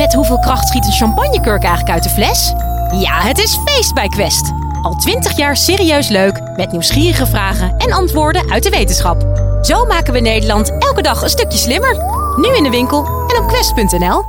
Met hoeveel kracht schiet een champagnekurk eigenlijk uit de fles? Ja, het is feest bij Quest. Al twintig jaar serieus leuk, met nieuwsgierige vragen en antwoorden uit de wetenschap. Zo maken we Nederland elke dag een stukje slimmer. Nu in de winkel en op quest.nl.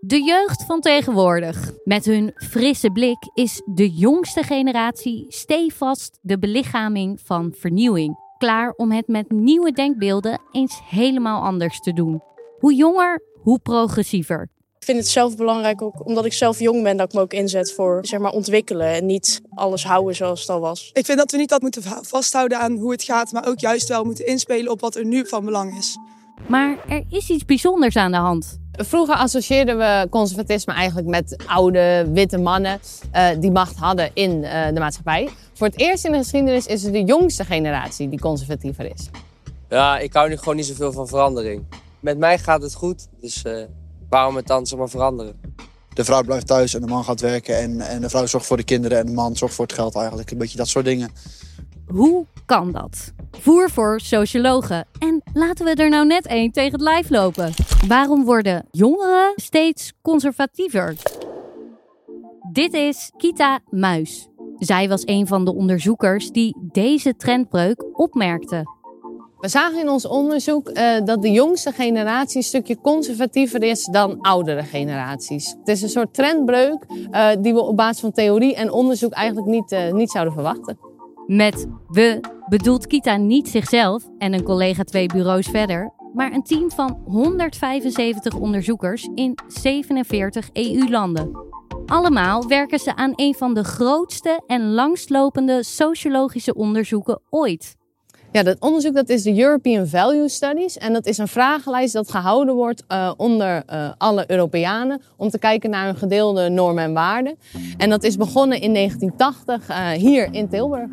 De jeugd van tegenwoordig. Met hun frisse blik is de jongste generatie stevast de belichaming van vernieuwing. Klaar om het met nieuwe denkbeelden eens helemaal anders te doen. Hoe jonger, hoe progressiever. Ik vind het zelf belangrijk, ook omdat ik zelf jong ben, dat ik me ook inzet voor zeg maar, ontwikkelen en niet alles houden zoals het al was. Ik vind dat we niet dat moeten vasthouden aan hoe het gaat, maar ook juist wel moeten inspelen op wat er nu van belang is. Maar er is iets bijzonders aan de hand. Vroeger associeerden we conservatisme eigenlijk met oude witte mannen uh, die macht hadden in uh, de maatschappij. Voor het eerst in de geschiedenis is het de jongste generatie die conservatiever is. Ja, ik hou nu gewoon niet zoveel van verandering. Met mij gaat het goed, dus uh, waarom het dan zomaar veranderen? De vrouw blijft thuis en de man gaat werken en, en de vrouw zorgt voor de kinderen en de man zorgt voor het geld eigenlijk. Een beetje dat soort dingen. Hoe kan dat? Voer voor sociologen. En laten we er nou net één tegen het lijf lopen. Waarom worden jongeren steeds conservatiever? Dit is Kita Muis. Zij was een van de onderzoekers die deze trendbreuk opmerkte. We zagen in ons onderzoek uh, dat de jongste generatie een stukje conservatiever is dan oudere generaties. Het is een soort trendbreuk uh, die we op basis van theorie en onderzoek eigenlijk niet, uh, niet zouden verwachten. Met we bedoelt Kita niet zichzelf en een collega twee bureaus verder, maar een team van 175 onderzoekers in 47 EU-landen. Allemaal werken ze aan een van de grootste en langstlopende sociologische onderzoeken ooit. Ja, dat onderzoek dat is de European Value Studies. En dat is een vragenlijst dat gehouden wordt uh, onder uh, alle Europeanen. Om te kijken naar hun gedeelde normen en waarden. En dat is begonnen in 1980 uh, hier in Tilburg.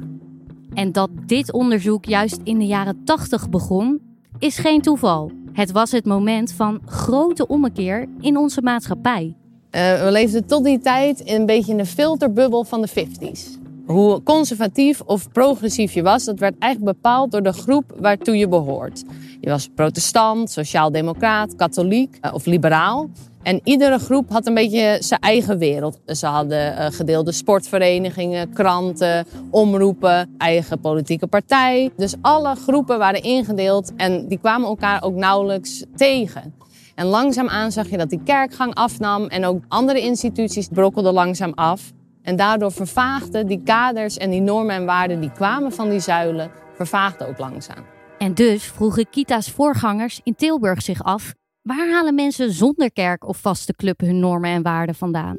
En dat dit onderzoek juist in de jaren 80 begon, is geen toeval. Het was het moment van grote ommekeer in onze maatschappij. we leefden tot die tijd in een beetje in de filterbubbel van de 50s. Hoe conservatief of progressief je was, dat werd eigenlijk bepaald door de groep waartoe je behoort. Je was protestant, sociaal-democraat, katholiek of liberaal. En iedere groep had een beetje zijn eigen wereld. Ze hadden uh, gedeelde sportverenigingen, kranten, omroepen, eigen politieke partij. Dus alle groepen waren ingedeeld en die kwamen elkaar ook nauwelijks tegen. En langzaamaan zag je dat die kerkgang afnam en ook andere instituties brokkelden langzaam af. En daardoor vervaagden die kaders en die normen en waarden die kwamen van die zuilen, vervaagden ook langzaam. En dus vroegen Kita's voorgangers in Tilburg zich af: waar halen mensen zonder kerk of vaste club hun normen en waarden vandaan?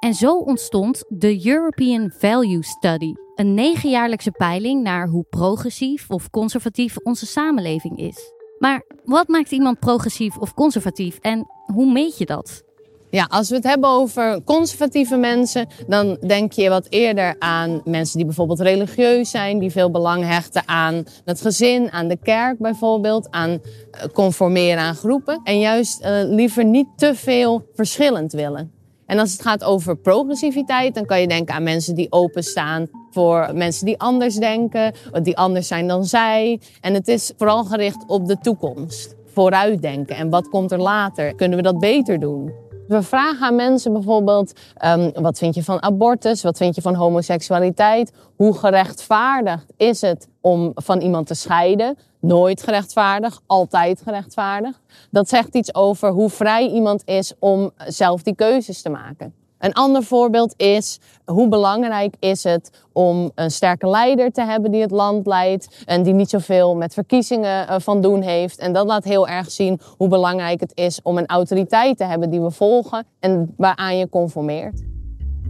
En zo ontstond de European Value Study, een negenjaarlijkse peiling naar hoe progressief of conservatief onze samenleving is. Maar wat maakt iemand progressief of conservatief en hoe meet je dat? Ja, als we het hebben over conservatieve mensen, dan denk je wat eerder aan mensen die bijvoorbeeld religieus zijn, die veel belang hechten aan het gezin, aan de kerk bijvoorbeeld, aan eh, conformeren aan groepen. En juist uh, liever niet te veel verschillend willen. En als het gaat over progressiviteit, dan kan je denken aan mensen die openstaan voor mensen die anders denken, die anders zijn dan zij. En het is vooral gericht op de toekomst. Vooruitdenken. En wat komt er later? Kunnen we dat beter doen? We vragen aan mensen bijvoorbeeld, um, wat vind je van abortus? Wat vind je van homoseksualiteit? Hoe gerechtvaardigd is het om van iemand te scheiden? Nooit gerechtvaardigd, altijd gerechtvaardigd. Dat zegt iets over hoe vrij iemand is om zelf die keuzes te maken. Een ander voorbeeld is hoe belangrijk is het om een sterke leider te hebben die het land leidt en die niet zoveel met verkiezingen eh, van doen heeft. En dat laat heel erg zien hoe belangrijk het is om een autoriteit te hebben die we volgen en waaraan je conformeert.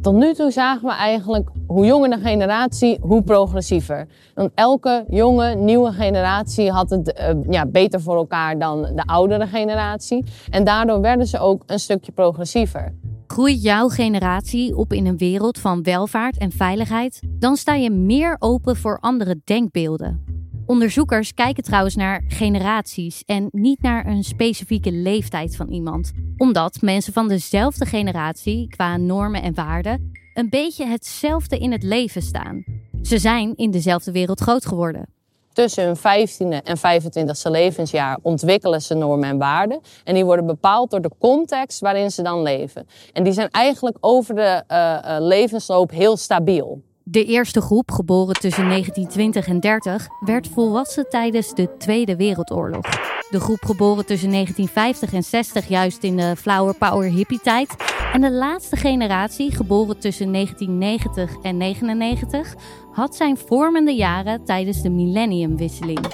Tot nu toe zagen we eigenlijk hoe jonger de generatie, hoe progressiever. Want elke jonge, nieuwe generatie had het uh, ja, beter voor elkaar dan de oudere generatie. En daardoor werden ze ook een stukje progressiever. Groeit jouw generatie op in een wereld van welvaart en veiligheid, dan sta je meer open voor andere denkbeelden. Onderzoekers kijken trouwens naar generaties en niet naar een specifieke leeftijd van iemand, omdat mensen van dezelfde generatie qua normen en waarden een beetje hetzelfde in het leven staan. Ze zijn in dezelfde wereld groot geworden. Tussen hun 15e en 25e levensjaar ontwikkelen ze normen en waarden. En die worden bepaald door de context waarin ze dan leven. En die zijn eigenlijk over de uh, uh, levensloop heel stabiel. De eerste groep, geboren tussen 1920 en 30, werd volwassen tijdens de Tweede Wereldoorlog. De groep geboren tussen 1950 en 60 juist in de flower power hippie tijd. En de laatste generatie, geboren tussen 1990 en 99, had zijn vormende jaren tijdens de millenniumwisseling.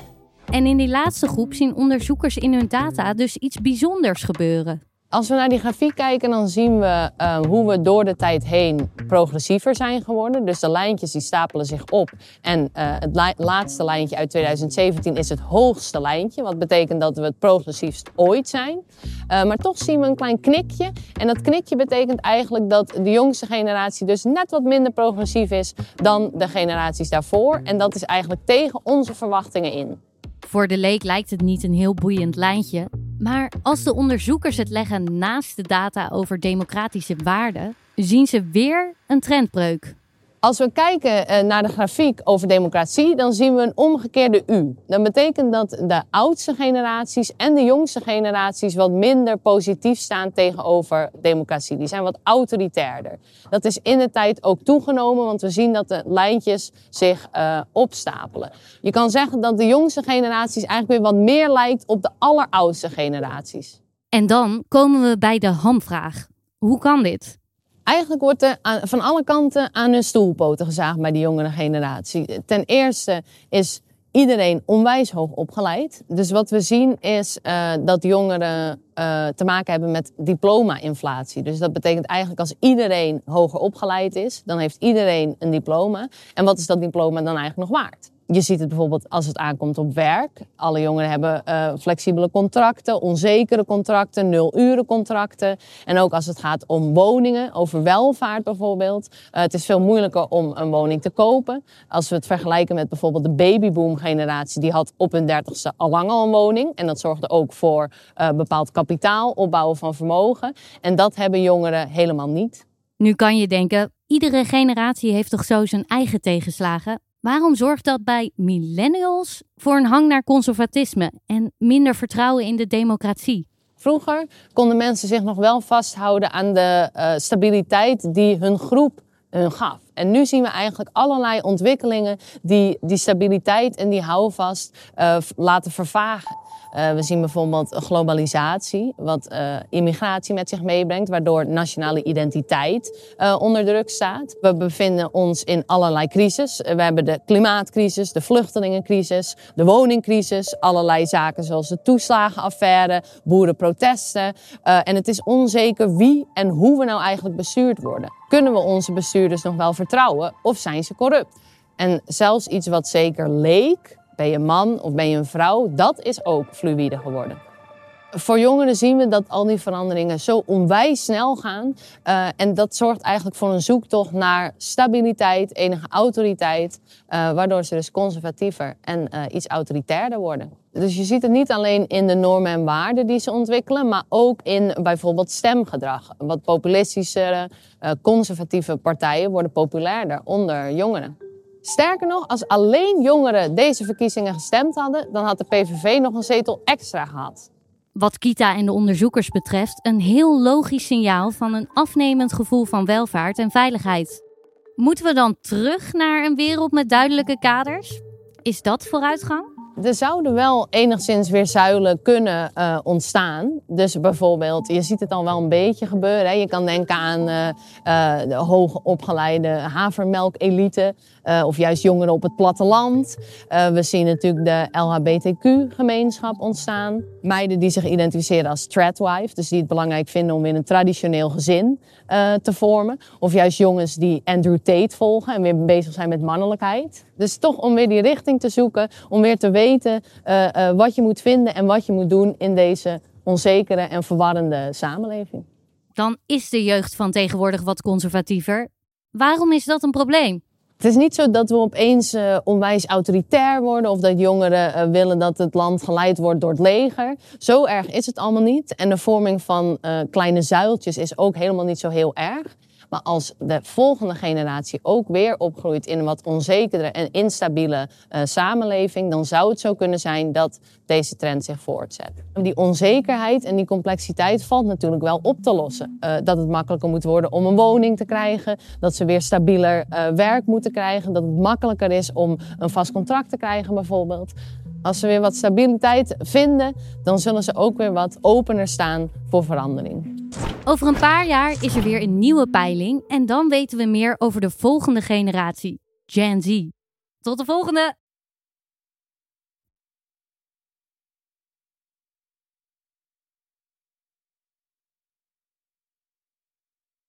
En in die laatste groep zien onderzoekers in hun data dus iets bijzonders gebeuren. Als we naar die grafiek kijken, dan zien we uh, hoe we door de tijd heen progressiever zijn geworden. Dus de lijntjes die stapelen zich op. En uh, het laatste lijntje uit 2017 is het hoogste lijntje. Wat betekent dat we het progressiefst ooit zijn. Uh, maar toch zien we een klein knikje. En dat knikje betekent eigenlijk dat de jongste generatie dus net wat minder progressief is dan de generaties daarvoor. En dat is eigenlijk tegen onze verwachtingen in. Voor de leek lijkt het niet een heel boeiend lijntje. Maar als de onderzoekers het leggen naast de data over democratische waarden, zien ze weer een trendbreuk. Als we kijken eh, naar de grafiek over democratie, dan zien we een omgekeerde U. Dat betekent dat de oudste generaties en de jongste generaties wat minder positief staan tegenover democratie. Die zijn wat autoritairder. Dat is in de tijd ook toegenomen, want we zien dat de lijntjes zich uh, opstapelen. Je kan zeggen dat de jongste generaties eigenlijk weer wat meer lijkt op de alleroudste generaties. En dan komen we bij de hamvraag. Hoe kan dit? Eigenlijk wordt er van alle kanten aan hun stoelpoten gezaagd bij de jongere generatie. Ten eerste is iedereen onwijs hoog opgeleid. Dus wat we zien is uh, dat jongeren uh, te maken hebben met diploma-inflatie. Dus dat betekent eigenlijk als iedereen hoger opgeleid is, dan heeft iedereen een diploma. En wat is dat diploma dan eigenlijk nog waard? Je ziet het bijvoorbeeld als het aankomt op werk. Alle jongeren hebben uh, flexibele contracten, onzekere contracten, nul-uren contracten. En ook als het gaat om woningen, over welvaart bijvoorbeeld. Uh, het is veel moeilijker om een woning te kopen. Als we het vergelijken met bijvoorbeeld de babyboom-generatie, die had op hun dertigste al lang al een woning. En dat zorgde ook voor uh, bepaald kapitaal, opbouwen van vermogen. En dat hebben jongeren helemaal niet. Nu kan je denken, iedere generatie heeft toch zo zijn eigen tegenslagen. Waarom zorgt dat bij millennials voor een hang naar conservatisme en minder vertrouwen in de democratie? Vroeger konden mensen zich nog wel vasthouden aan de uh, stabiliteit die hun groep hun gaf. En nu zien we eigenlijk allerlei ontwikkelingen die die stabiliteit en die houvast uh, laten vervagen. Uh, we zien bijvoorbeeld globalisatie, wat uh, immigratie met zich meebrengt, waardoor nationale identiteit onder druk staat. We bevinden ons in allerlei crisis. we hebben de klimaatcrisis, de vluchtelingencrisis, de woningcrisis, allerlei zaken zoals de toeslagenaffaire, boerenprotesten. en het is onzeker wie en hoe we nou eigenlijk bestuurd worden. Kunnen we onze bestuurders nog wel vertrouwen of zijn ze corrupt? En zelfs iets wat zeker leek, ben je man of ben je een vrouw? Dat is ook fluïde geworden. Voor jongeren zien we dat al die veranderingen zo onwijs snel gaan. Uh, en dat zorgt eigenlijk voor een zoektocht naar stabiliteit, enige autoriteit. Uh, waardoor ze dus conservatiever en uh, iets autoritairder worden. Dus je ziet het niet alleen in de normen en waarden die ze ontwikkelen, maar ook in bijvoorbeeld stemgedrag. Wat populistische, conservatieve partijen worden populairder onder jongeren. Sterker nog, als alleen jongeren deze verkiezingen gestemd hadden, dan had de PVV nog een zetel extra gehad. Wat Kita en de onderzoekers betreft, een heel logisch signaal van een afnemend gevoel van welvaart en veiligheid. Moeten we dan terug naar een wereld met duidelijke kaders? Is dat vooruitgang? Er zouden wel enigszins weer zuilen kunnen uh, ontstaan. Dus bijvoorbeeld, je ziet het al wel een beetje gebeuren. Hè. Je kan denken aan uh, uh, de hoogopgeleide havermelkelite. of juist jongeren op het platteland. we zien natuurlijk de LHBTQ-gemeenschap ontstaan. Meiden die zich identificeren als tradwife. Dus die het belangrijk vinden om in een traditioneel gezin te vormen. Of juist jongens die Andrew Tate volgen en weer bezig zijn met mannelijkheid. Dus toch om weer die richting te zoeken. Om weer te weten uh, uh, wat je moet vinden en wat je moet doen in deze onzekere en verwarrende samenleving. Dan is de jeugd van tegenwoordig wat conservatiever. Waarom is dat een probleem? Het is niet zo dat we opeens uh, onwijs autoritair worden of dat jongeren uh, willen dat het land geleid wordt door het leger. Zo erg is het allemaal niet. En de vorming van uh, kleine zuiltjes is ook helemaal niet zo heel erg. Maar als de volgende generatie ook weer opgroeit in een wat onzekere en instabiele uh, samenleving, dan zou het zo kunnen zijn dat deze trend zich voortzet. Die onzekerheid en die complexiteit valt natuurlijk wel op te lossen. Uh, dat het makkelijker moet worden om een woning te krijgen, dat ze weer stabieler uh, werk moeten krijgen, dat het makkelijker is om een vast contract te krijgen bijvoorbeeld. Als ze weer wat stabiliteit vinden, dan zullen ze ook weer wat opener staan voor verandering. Over een paar jaar is er weer een nieuwe peiling en dan weten we meer over de volgende generatie, Gen Z. Tot de volgende!